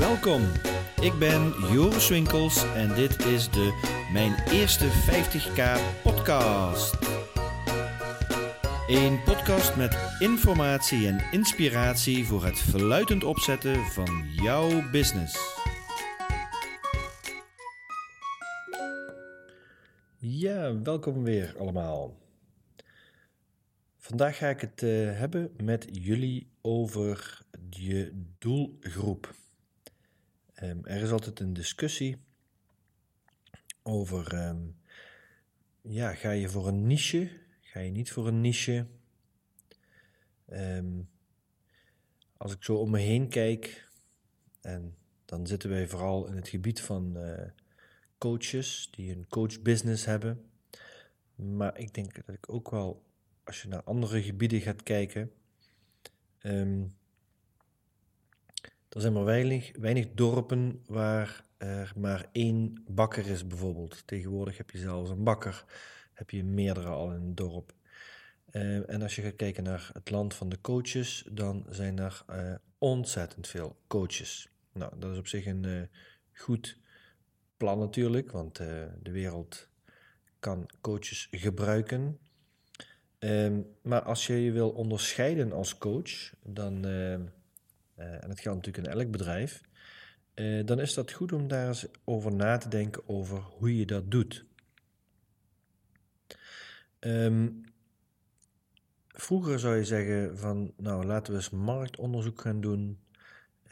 Welkom, ik ben Joris Winkels en dit is de Mijn Eerste 50k podcast. Een podcast met informatie en inspiratie voor het verluidend opzetten van jouw business. Ja, welkom weer allemaal. Vandaag ga ik het uh, hebben met jullie over je doelgroep. Um, er is altijd een discussie over, um, ja, ga je voor een niche? Ga je niet voor een niche? Um, als ik zo om me heen kijk, en dan zitten wij vooral in het gebied van uh, coaches die een coachbusiness hebben. Maar ik denk dat ik ook wel, als je naar andere gebieden gaat kijken, um, er zijn maar weinig, weinig dorpen waar er maar één bakker is, bijvoorbeeld. Tegenwoordig heb je zelfs een bakker, heb je meerdere al in een dorp. Uh, en als je gaat kijken naar het land van de coaches, dan zijn er uh, ontzettend veel coaches. Nou, dat is op zich een uh, goed plan natuurlijk, want de wereld kan coaches gebruiken. Ehm, maar als je je wil onderscheiden als coach, dan en dat geldt natuurlijk in elk bedrijf, uh, dan is dat goed om daar eens over na te denken over hoe je dat doet. Um, vroeger zou je zeggen van, nou laten we eens marktonderzoek gaan doen.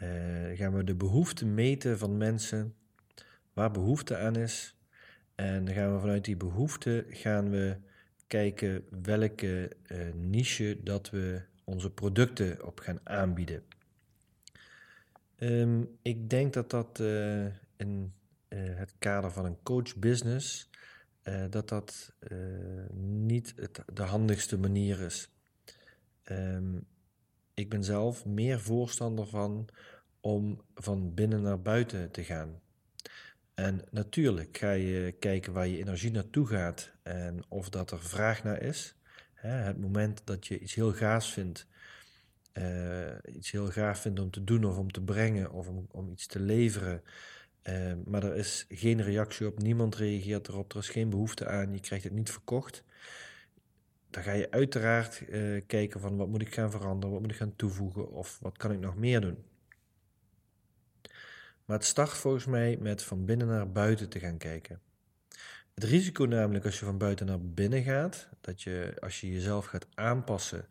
Uh, gaan we de behoefte meten van mensen, waar behoefte aan is. En dan gaan we vanuit die behoefte gaan we kijken welke niche dat we onze producten op gaan aanbieden. Um, ik denk dat dat in uh, het kader van een coach business, uh, dat dat niet het, de handigste manier is. Um, ik ben zelf meer voorstander van om van binnen naar buiten te gaan. En natuurlijk ga je kijken waar je energie naartoe gaat en of dat er vraag naar is. Hè, het moment dat je iets heel gaafs vindt, uh, iets heel gaaf vindt om te doen of om te brengen of om, om iets te leveren. Uh, maar er is geen reactie op, niemand reageert erop, er is geen behoefte aan, je krijgt het niet verkocht. Dan ga je uiteraard uh, kijken van wat moet ik gaan veranderen, wat moet ik gaan toevoegen of wat kan ik nog meer doen. Maar het start volgens mij met van binnen naar buiten te gaan kijken. Het risico namelijk als je van buiten naar binnen gaat, dat je als je jezelf gaat aanpassen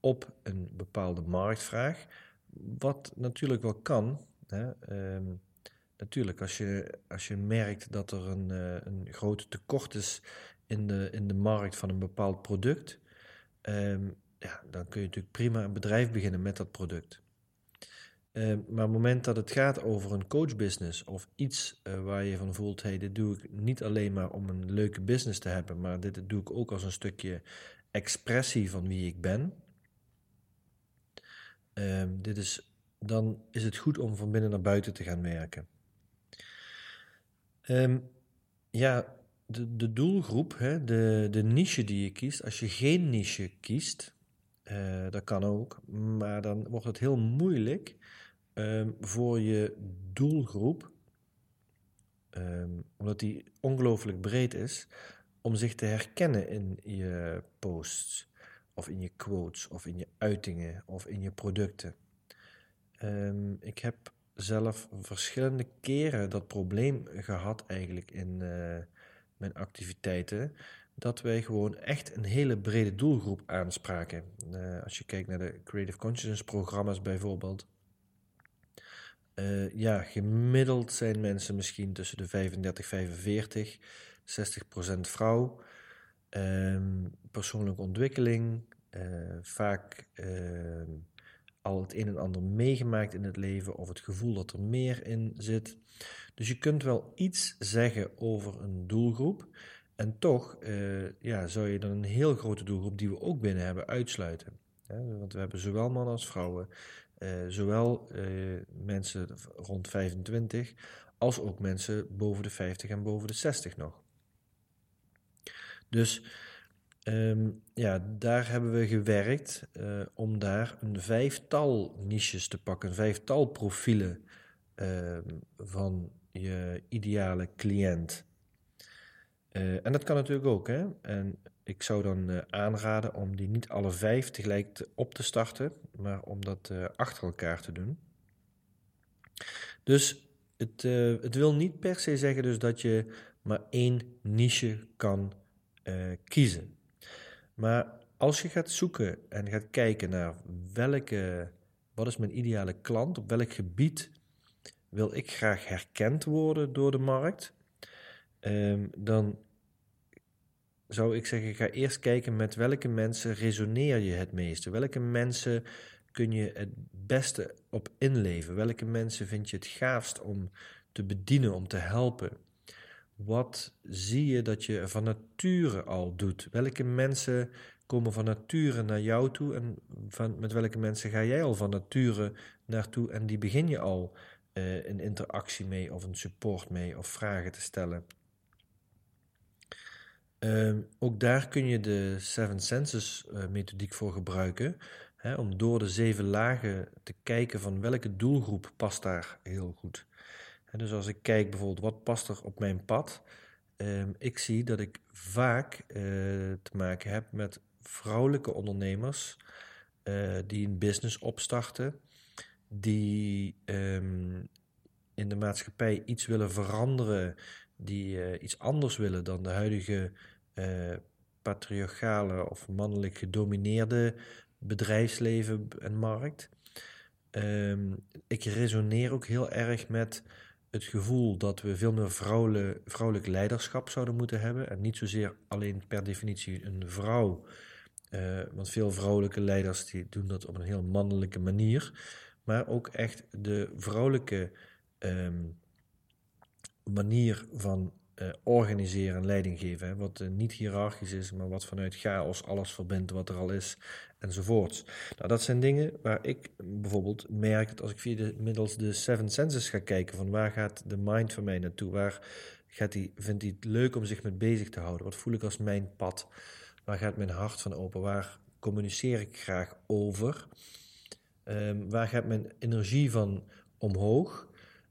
op een bepaalde marktvraag. Wat natuurlijk wel kan. Hè, um, natuurlijk, als je, als je merkt dat er een, uh, een groot tekort is in de, in de markt van een bepaald product, um, ja, dan kun je natuurlijk prima een bedrijf beginnen met dat product. Uh, maar op het moment dat het gaat over een coachbusiness of iets uh, waar je van voelt, hey, dit doe ik niet alleen maar om een leuke business te hebben, maar dit doe ik ook als een stukje expressie van wie ik ben. Um, dit is, dan is het goed om van binnen naar buiten te gaan werken. Um, ja, de, de doelgroep, hè, de, de niche die je kiest, als je geen niche kiest, uh, dat kan ook, maar dan wordt het heel moeilijk um, voor je doelgroep, omdat die ongelooflijk breed is, om zich te herkennen in je posts of in je quotes, of in je uitingen, of in je producten. Um, ik heb zelf verschillende keren dat probleem gehad eigenlijk in uh, mijn activiteiten. Dat wij gewoon echt een hele brede doelgroep aanspraken. Uh, als je kijkt naar de Creative Consciousness programma's bijvoorbeeld. Uh, ja, gemiddeld zijn mensen misschien tussen de 35 en 45, 60% vrouw. Um, persoonlijke ontwikkeling, vaak uh, al het een en ander meegemaakt in het leven of het gevoel dat er meer in zit. Dus je kunt wel iets zeggen over een doelgroep. En toch uh, ja, zou je dan een heel grote doelgroep die we ook binnen hebben uitsluiten. want we hebben zowel mannen als vrouwen, zowel mensen rond 25 als ook mensen boven de 50 en boven de 60 nog. Dus um, ja, daar hebben we gewerkt uh, om daar een vijftal niches te pakken, een vijftal profielen ehm, van je ideale cliënt. Eh, en dat kan natuurlijk ook. Hè? En ik zou dan uh, aanraden om die niet alle vijf tegelijk te, op te starten, maar om dat achter elkaar te doen. Dus het, het wil niet per se zeggen dus dat je maar één niche kan kiezen. Maar als je gaat zoeken en gaat kijken naar welke, wat is mijn ideale klant, op welk gebied wil ik graag herkend worden door de markt, um, dan zou ik zeggen, ga eerst kijken met welke mensen resoneer je het meeste. Welke mensen kun je het beste op inleven? Welke mensen vind je het gaafst om te bedienen, om te helpen? Wat zie je dat je van nature al doet? Welke mensen komen van nature naar jou toe en van, met welke mensen ga jij al van nature naartoe en die begin je al uh, een interactie mee of een support mee of vragen te stellen? Um, ook daar kun je de Seven Senses uh, methodiek voor gebruiken. Hè, om door de zeven lagen te kijken van welke doelgroep past daar heel goed. Dus als ik kijk bijvoorbeeld wat past er op mijn pad. Um, ik zie dat ik vaak uh, te maken heb met vrouwelijke ondernemers uh, die een business opstarten. Die um, in de maatschappij iets willen veranderen die uh, iets anders willen dan de huidige patriarchale of mannelijk gedomineerde bedrijfsleven en markt. Um, ik resoneer ook heel erg met het gevoel dat we veel meer vrouwelijk, vrouwelijk leiderschap zouden moeten hebben. En niet zozeer alleen per definitie een vrouw. Uh, want veel vrouwelijke leiders die doen dat op een heel mannelijke manier. Maar ook echt de vrouwelijke um, manier van organiseren en leiding geven. Wat uh, niet hiërarchisch is, maar wat vanuit chaos alles verbindt wat er al is, enzovoorts. Nou, dat zijn dingen waar ik bijvoorbeeld merk als ik via de, middels de Seven Senses ga kijken, van waar gaat de mind van mij naartoe? Waar gaat vindt hij het leuk om zich mee bezig te houden? Wat voel ik als mijn pad? Waar gaat mijn hart van open? Waar communiceer ik graag over? Um, waar gaat mijn energie van omhoog?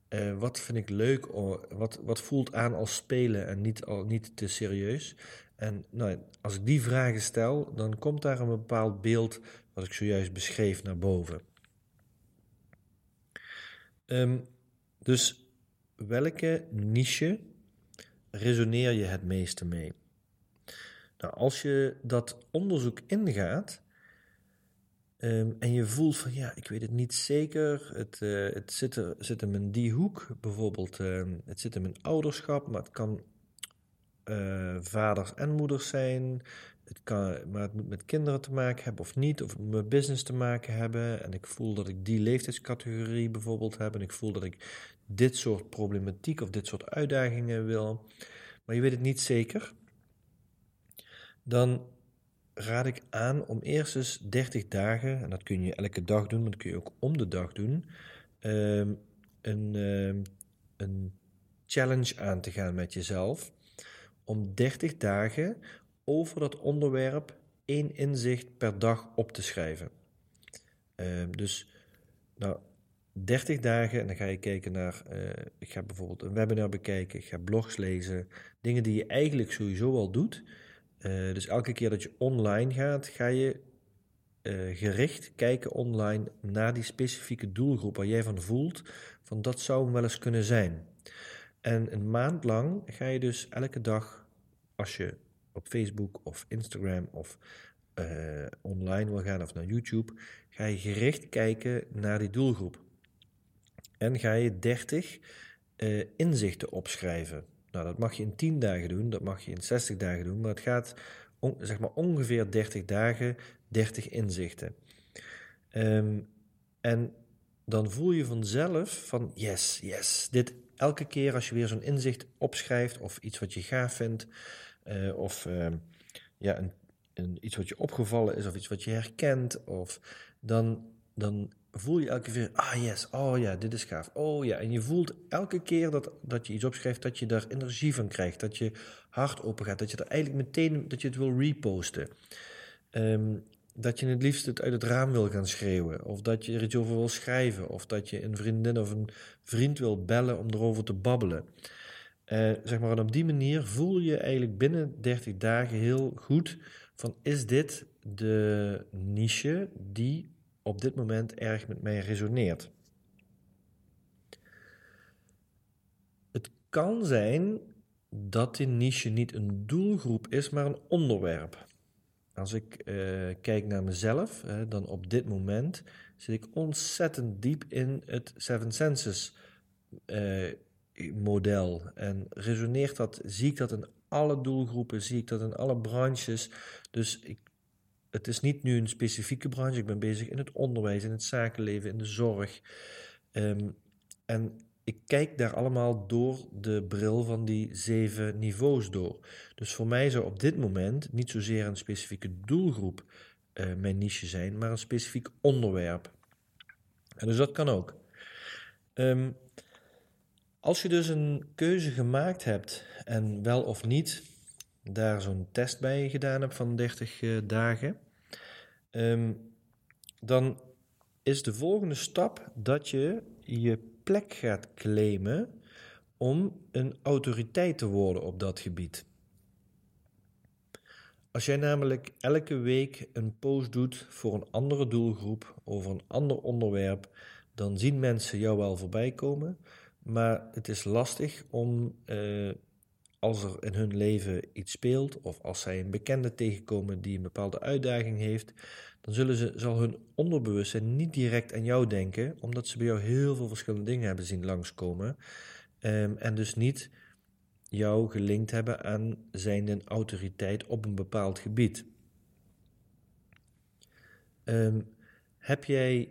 Uh, wat vind ik leuk? Wat, wat voelt aan als spelen en niet, al, niet te serieus? En nou, als ik die vragen stel, dan komt daar een bepaald beeld, wat ik zojuist beschreef, naar boven. Um, dus welke niche resoneer je het meeste mee? Nou, als je dat onderzoek ingaat, Um, en je voelt van ja, ik weet het niet zeker. Het, uh, het zit, er, zit hem in die hoek. Bijvoorbeeld, uh, het zit hem in ouderschap, maar het kan uh, vaders en moeders zijn. Het kan, maar het moet met kinderen te maken hebben of niet. Of met business te maken hebben. En ik voel dat ik die leeftijdscategorie bijvoorbeeld heb. En ik voel dat ik dit soort problematiek of dit soort uitdagingen wil. Maar je weet het niet zeker. Dan raad ik aan om eerst eens 30 dagen, en dat kun je elke dag doen, maar dat kun je ook om de dag doen, um, een, um, een challenge aan te gaan met jezelf. Om 30 dagen over dat onderwerp één inzicht per dag op te schrijven. Um, dus, nou, 30 dagen en dan ga je kijken naar, uh, ik ga bijvoorbeeld een webinar bekijken, ik ga blogs lezen, dingen die je eigenlijk sowieso al doet, uh, dus elke keer dat je online gaat, ga je uh, gericht kijken online naar die specifieke doelgroep waar jij van voelt, van dat zou hem wel eens kunnen zijn. En een maand lang ga je dus elke dag, als je op Facebook of Instagram of uh, online wil gaan of naar YouTube, ga je gericht kijken naar die doelgroep. En ga je 30 inzichten opschrijven. Nou, dat mag je in 10 dagen doen, dat mag je in 60 dagen doen, maar het gaat zeg maar ongeveer 30 dagen, 30 inzichten. Um, en dan voel je vanzelf van yes, yes, dit elke keer als je weer zo'n inzicht opschrijft of iets wat je gaaf vindt uh, of uh, ja, een, een, iets wat je opgevallen is of iets wat je herkent of dan, dan voel je elke keer, ah yes, oh ja, dit is gaaf. Oh ja, en je voelt elke keer dat, dat je iets opschrijft, dat je daar energie van krijgt. Dat je hart open gaat, dat je er eigenlijk meteen, dat je het wil reposten. Um, dat je het liefst het uit het raam wil gaan schreeuwen. Of dat je er iets over wil schrijven. Of dat je een vriendin of een vriend wil bellen om erover te babbelen. Uh, zeg maar, en op die manier voel je eigenlijk binnen 30 dagen heel goed van is dit de niche die op dit moment erg met mij resoneert. Het kan zijn dat die niche niet een doelgroep is, maar een onderwerp. Als ik uh, kijk naar mezelf, dan op dit moment zit ik ontzettend diep in het Seven Senses uh, model. En resoneert dat, zie ik dat in alle doelgroepen, zie ik dat in alle branches. Dus ik, het is niet nu een specifieke branche, ik ben bezig in het onderwijs, in het zakenleven, in de zorg. Um, en ik kijk daar allemaal door de bril van die zeven niveaus door. Dus voor mij zou op dit moment niet zozeer een specifieke doelgroep uh, mijn niche zijn, maar een specifiek onderwerp. En dus dat kan ook. Um, als je dus een keuze gemaakt hebt en wel of niet daar zo'n test bij gedaan hebt van 30 uh, eh, dagen, um, dan is de volgende stap dat je je plek gaat claimen om een autoriteit te worden op dat gebied. Als jij namelijk elke week een post doet voor een andere doelgroep over een ander onderwerp, dan zien mensen jou wel voorbij komen. Maar het is lastig om, uh, als er in hun leven iets speelt, of als zij een bekende tegenkomen die een bepaalde uitdaging heeft, dan zullen ze, zal hun onderbewustzijn niet direct aan jou denken, omdat ze bij jou heel veel verschillende dingen hebben zien langskomen. Um, en dus niet jou gelinkt hebben aan zijn autoriteit op een bepaald gebied. Um, heb jij,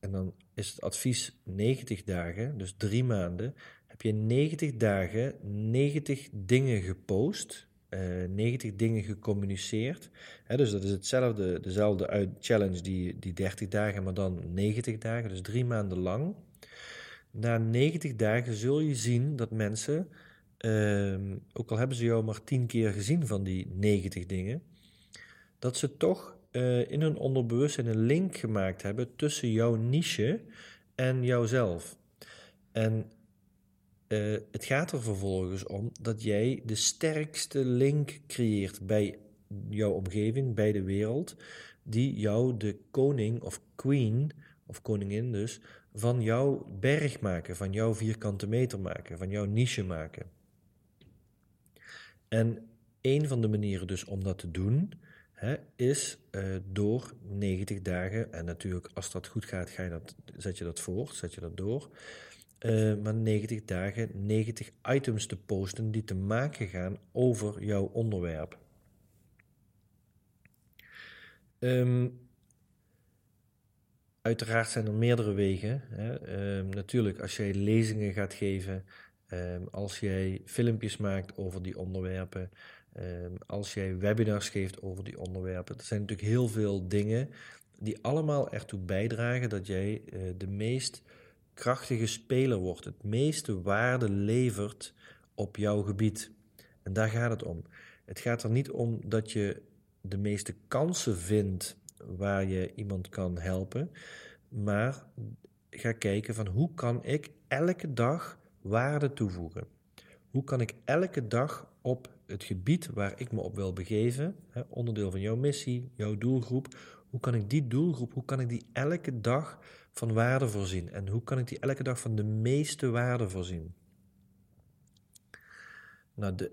en dan is het advies 90 dagen, dus drie maanden, je 90 dagen 90 dingen gepost uh, eh, 90 dingen gecommuniceerd. dus dat is hetzelfde, dezelfde challenge die, die 30 dagen, maar dan 90 dagen, dus drie maanden lang. Na 90 dagen zul je zien dat mensen, ehm, ook al hebben ze jou maar 10 keer gezien van die 90 dingen, dat ze toch uh, in hun onderbewustzijn een link gemaakt hebben tussen jouw niche en jouzelf. En uh, het gaat er vervolgens om dat jij de sterkste link creëert bij jouw omgeving, bij de wereld, die jou de koning of queen, of koningin dus, van jouw berg maken, van jouw vierkante meter maken, van jouw niche maken. En een van de manieren dus om dat te doen, hè, is uh, door 90 dagen, en natuurlijk als dat goed gaat, ga je dat, zet je dat voort, zet je dat door, uh, maar 90 dagen 90 items te posten die te maken gaan over jouw onderwerp. Um, uiteraard zijn er meerdere wegen. Hè. Um, natuurlijk, als jij lezingen gaat geven, um, als jij filmpjes maakt over die onderwerpen, als jij webinars geeft over die onderwerpen. Er zijn natuurlijk heel veel dingen die allemaal ertoe bijdragen dat jij uh, de meest krachtige speler wordt, het meeste waarde levert op jouw gebied. En daar gaat het om. Het gaat er niet om dat je de meeste kansen vindt waar je iemand kan helpen, maar ga kijken van hoe kan ik elke dag waarde toevoegen? Hoe kan ik elke dag op het gebied waar ik me op wil begeven, onderdeel van jouw missie, jouw doelgroep, hoe kan ik die doelgroep, hoe kan ik die elke dag van waarde voorzien? En hoe kan ik die elke dag van de meeste waarde voorzien? Nou, de,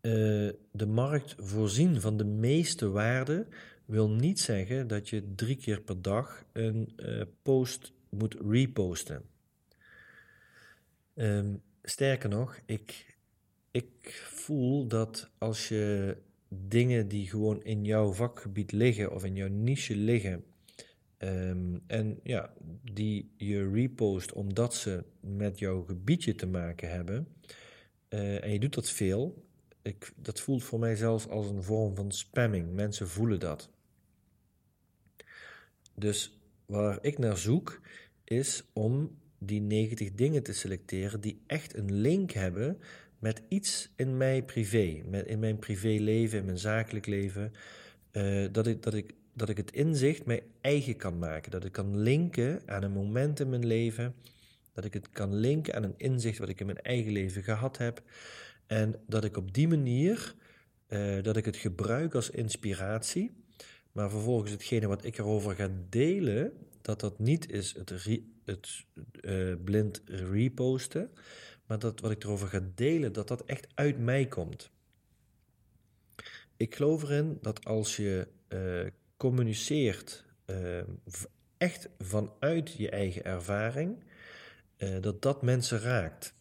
uh, de markt voorzien van de meeste waarde wil niet zeggen dat je drie keer per dag een uh, post moet reposten. Um, sterker nog, ik, ik voel dat als je dingen die gewoon in jouw vakgebied liggen of in jouw niche liggen, Um, en ja, die je repost omdat ze met jouw gebiedje te maken hebben. Uh, en je doet dat veel. Ik, dat voelt voor mij zelfs als een vorm van spamming. Mensen voelen dat. Dus waar ik naar zoek is om die 90 dingen te selecteren die echt een link hebben met iets in mijn privé, met, in mijn privéleven, in mijn zakelijk leven. Uh, dat, ik, dat ik dat ik het inzicht mij eigen kan maken. Dat ik kan linken aan een moment in mijn leven. Dat ik het kan linken aan een inzicht wat ik in mijn eigen leven gehad heb. En dat ik op die manier, uh, dat ik het gebruik als inspiratie. Maar vervolgens hetgene wat ik erover ga delen, dat dat niet is het, het uh, blind reposten. Maar dat wat ik erover ga delen, dat dat echt uit mij komt. Ik geloof erin dat als je uh, communiceert uh, echt vanuit je eigen ervaring, uh, dat dat mensen raakt.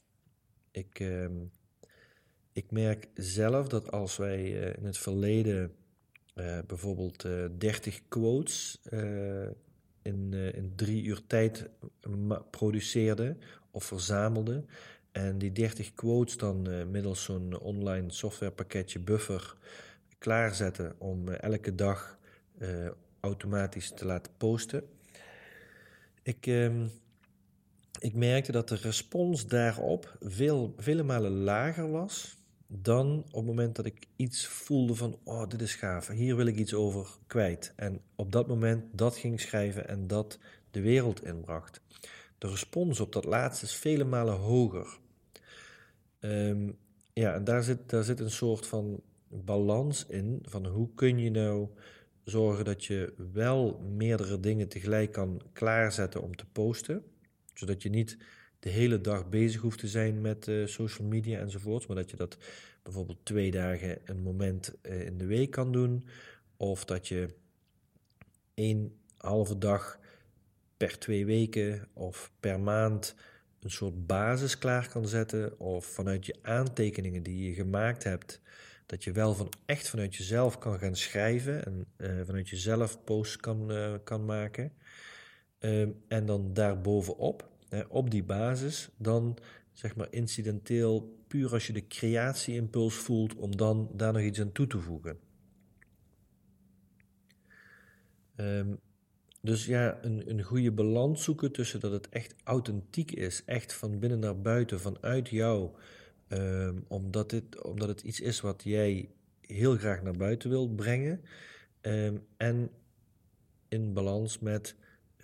Ik, ehm, ik merk zelf dat als wij in het verleden bijvoorbeeld 30 quotes in, in drie uur tijd produceerden of verzamelden, en die 30 quotes dan middels zo'n online softwarepakketje Buffer klaarzetten om elke dag uh, automatisch te laten posten. Ik, uh, ik merkte dat de respons daarop veel, vele malen lager was dan op het moment dat ik iets voelde van, oh, dit is gaaf, hier wil ik iets over kwijt. En op dat moment dat ging schrijven en dat de wereld inbracht. De respons op dat laatste is vele malen hoger. Um, ja, en daar zit, daar zit een soort van balans in van hoe kun je nou zorgen dat je wel meerdere dingen tegelijk kan klaarzetten om te posten. Zodat je niet de hele dag bezig hoeft te zijn met uh, social media enzovoort. Maar dat je dat bijvoorbeeld twee dagen een moment uh, in de week kan doen. Of dat je één halve dag per twee weken of per maand een soort basis klaar kan zetten. Of vanuit je aantekeningen die je gemaakt hebt dat je wel van echt vanuit jezelf kan gaan schrijven en uh, vanuit jezelf posts kan, uh, kan maken. Um, en dan daarbovenop, uh, op die basis, dan zeg maar incidenteel, puur als je de creatieimpuls voelt, om dan daar nog iets aan toe te voegen. Um, dus ja, een, een goede balans zoeken tussen dat het echt authentiek is, echt van binnen naar buiten, vanuit jou Um, omdat, dit, omdat het iets is wat jij heel graag naar buiten wilt brengen. Um, en in balans met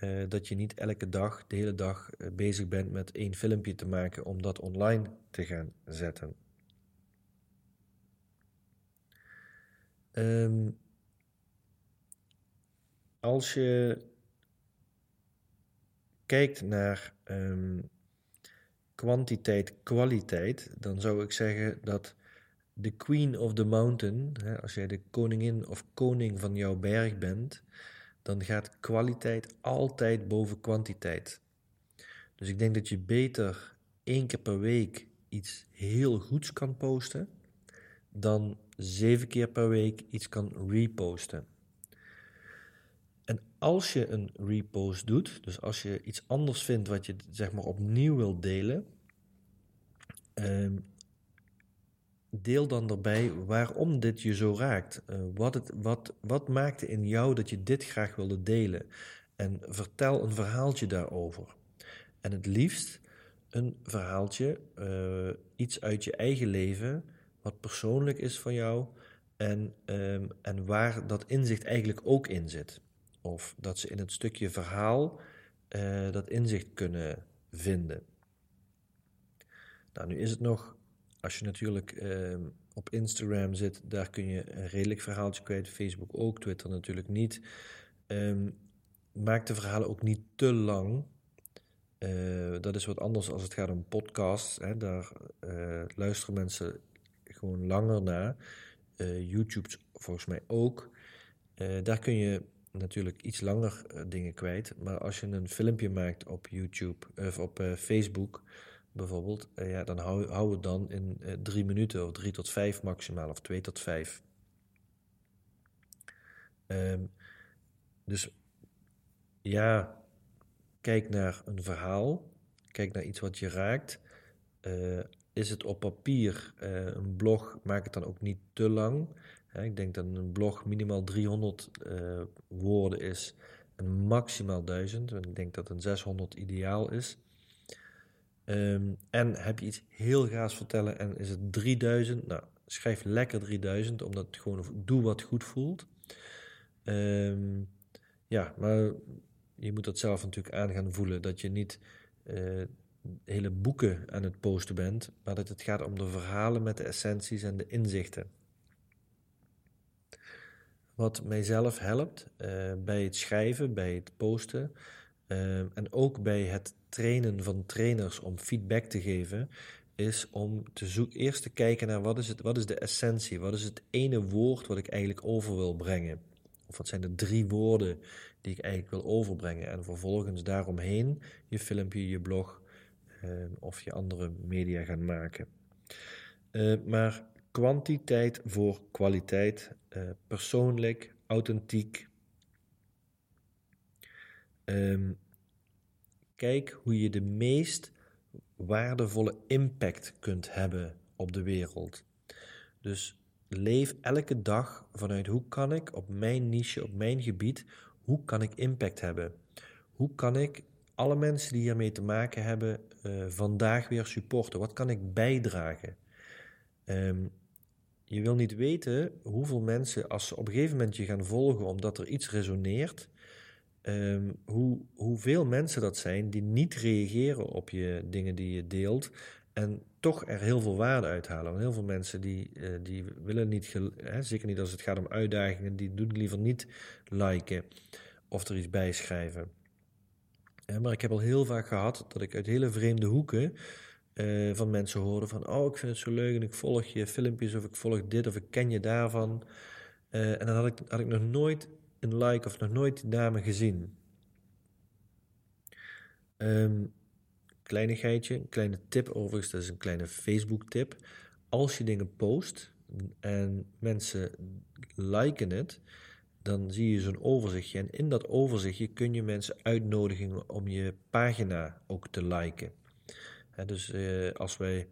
uh, dat je niet elke dag, de hele dag uh, bezig bent met één filmpje te maken om dat online te gaan zetten. Um, als je kijkt naar kwantiteit, kwaliteit, dan zou ik zeggen dat de queen of the mountain, hè, als jij de koningin of koning van jouw berg bent, dan gaat kwaliteit altijd boven kwantiteit. Dus ik denk dat je beter één keer per week iets heel goeds kan posten, dan zeven keer per week iets kan reposten. En als je een repost doet, dus als je iets anders vindt wat je zeg maar opnieuw wil delen, um, deel dan erbij waarom dit je zo raakt. Uh, wat, het, wat, wat maakte in jou dat je dit graag wilde delen? En vertel een verhaaltje daarover. En het liefst een verhaaltje, uh, iets uit je eigen leven, wat persoonlijk is van jou en, um, en waar dat inzicht eigenlijk ook in zit. Of dat ze in het stukje verhaal uh, dat inzicht kunnen vinden. Nou, nu is het nog, als je natuurlijk uh, op Instagram zit, daar kun je een redelijk verhaaltje kwijt. Facebook ook, Twitter natuurlijk niet. Um, maak de verhalen ook niet te lang. Uh, dat is wat anders als het gaat om podcasts. Hè. Daar uh, luisteren mensen gewoon langer naar. YouTube volgens mij ook. daar kun je natuurlijk iets langer dingen kwijt. Maar als je een filmpje maakt op YouTube of op Facebook, bijvoorbeeld, uh, ja, dan hou, hou het dan in drie minuten of drie tot vijf maximaal of twee tot vijf. Um, dus ja, kijk naar een verhaal, kijk naar iets wat je raakt. Is het op papier een blog, maak het dan ook niet te lang. ik denk dat een blog minimaal 300 woorden is en maximaal 1000. Ik denk dat een 600 ideaal is. Um, en heb je iets heel gaafs vertellen en is het 3000? Nou, schrijf lekker 3000, omdat het gewoon doe wat goed voelt. Ehm, ja, maar je moet dat zelf natuurlijk aan gaan voelen. Dat je niet uh, hele boeken aan het posten bent, maar dat het gaat om de verhalen met de essenties en de inzichten. Wat mijzelf helpt uh, bij het schrijven, bij het posten uh, en ook bij het trainen van trainers om feedback te geven, is om te zoeken, eerst te kijken naar wat is, het, wat is de essentie, wat is het ene woord wat ik eigenlijk over wil brengen. Of wat zijn de drie woorden die ik eigenlijk wil overbrengen. En vervolgens daaromheen je filmpje, je blog of je andere media gaan maken. Uh, maar kwantiteit voor kwaliteit, uh, persoonlijk, authentiek. Um, kijk hoe je de meest waardevolle impact kunt hebben op de wereld. Dus leef elke dag vanuit hoe kan ik op mijn niche, op mijn gebied, hoe kan ik impact hebben? Hoe kan ik alle mensen die hiermee te maken hebben uh, vandaag weer supporten? Wat kan ik bijdragen? Um, je wil niet weten hoeveel mensen, als ze op een gegeven moment je gaan volgen omdat er iets resoneert, um, hoe, hoeveel mensen dat zijn die niet reageren op je dingen die je deelt en toch er heel veel waarde uithalen. Heel veel mensen die, uh, die willen niet, hè, zeker niet als het gaat om uitdagingen, die doen liever niet liken of er iets bij schrijven. Maar ik heb al heel vaak gehad dat ik uit hele vreemde hoeken uh, van mensen hoorde van, oh ik vind het zo leuk en ik volg je filmpjes of ik volg dit of ik ken je daarvan. en dan had ik, had ik nog nooit een like of nog nooit die dame gezien. Um, kleinigheidje, een kleine tip overigens, dat is een kleine Facebook tip. Als je dingen post en mensen liken het, dan zie je zo'n overzichtje. En in dat overzichtje kun je mensen uitnodigen om je pagina ook te liken. dus uh, als wij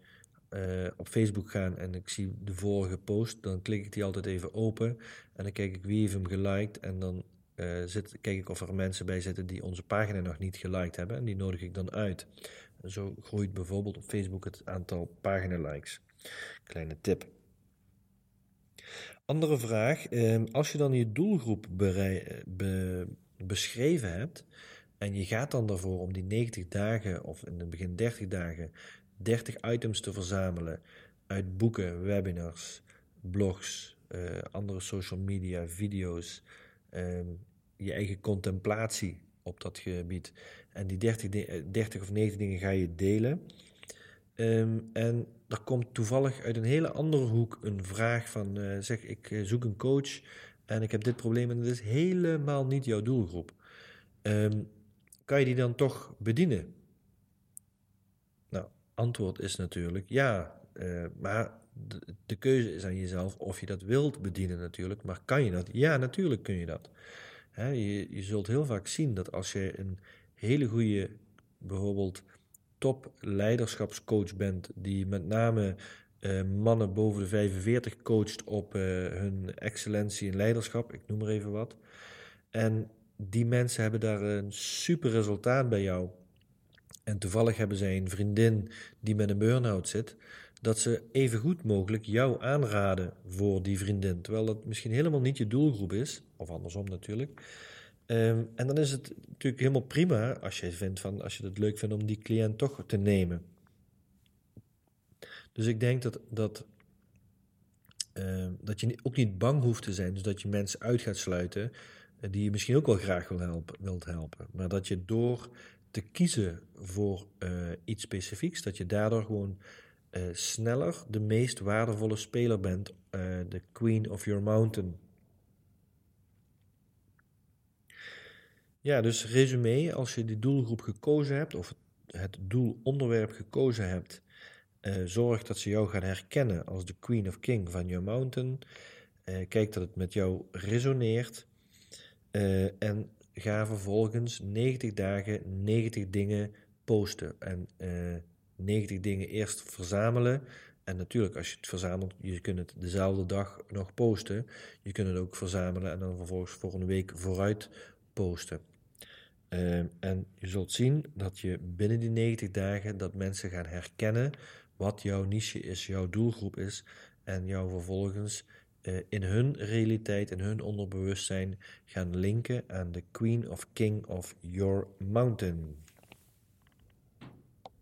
uh, op Facebook gaan en ik zie de vorige post, dan klik ik die altijd even open en dan kijk ik wie heeft hem geliked en dan uh, zit, kijk ik of er mensen bij zitten die onze pagina nog niet geliked hebben en die nodig ik dan uit. Zo groeit bijvoorbeeld op Facebook het aantal pagina-likes. Kleine tip. Andere vraag, uh, als je dan je doelgroep be beschreven hebt en je gaat dan daarvoor om die 90 dagen of in het begin 30 dagen 30 items te verzamelen uit boeken, webinars, blogs, uh, andere social media, video's, uh, je eigen contemplatie op dat gebied. En die 30, 30 of 90 dingen ga je delen. Um, en er komt toevallig uit een hele andere hoek een vraag van, uh, zeg, ik eh, zoek een coach en ik heb dit probleem en het is helemaal niet jouw doelgroep. Um, kan je die dan toch bedienen? antwoord is natuurlijk ja, uh, maar de, keuze is aan jezelf of je dat wilt bedienen natuurlijk. Maar kan je dat? Ja, natuurlijk kun je dat. Je, je zult heel vaak zien dat als je een hele goede, bijvoorbeeld top leiderschapscoach bent, die met name uh, mannen boven de 45 coacht op uh, hun excellentie in leiderschap, ik noem maar even wat. En die mensen hebben daar een super resultaat bij jou en toevallig hebben zij een vriendin die met een burn-out zit, dat ze even goed mogelijk jou aanraden voor die vriendin. Terwijl dat misschien helemaal niet je doelgroep is, of andersom natuurlijk. Um, en dan is het natuurlijk helemaal prima als je, vindt van, als je het leuk vindt om die cliënt toch te nemen. Dus ik denk dat, dat, uh, dat je ook niet bang hoeft te zijn, dus dat je mensen uit gaat sluiten uh, die je misschien ook wel graag wil helpen, wilt helpen. Maar dat je door te kiezen voor uh, iets specifieks, dat je daardoor gewoon uh, sneller de meest waardevolle speler bent, de queen of your mountain. Ja, dus resume, als je die doelgroep gekozen hebt, of het doelonderwerp gekozen hebt, zorg dat ze jou gaan herkennen als de queen of king van your mountain. kijk dat het met jou resoneert. en ga vervolgens 90 dagen 90 dingen posten. En uh, eh, 90 dingen eerst verzamelen. En natuurlijk, als je het verzamelt, je kunt het dezelfde dag nog posten. Je kunt het ook verzamelen en dan vervolgens voor een week vooruit posten. Uh, en je zult zien dat je binnen die 90 dagen dat mensen gaan herkennen wat jouw niche is, jouw doelgroep is. En jou vervolgens in hun realiteit, in hun onderbewustzijn gaan linken aan de Queen of King of Your Mountain.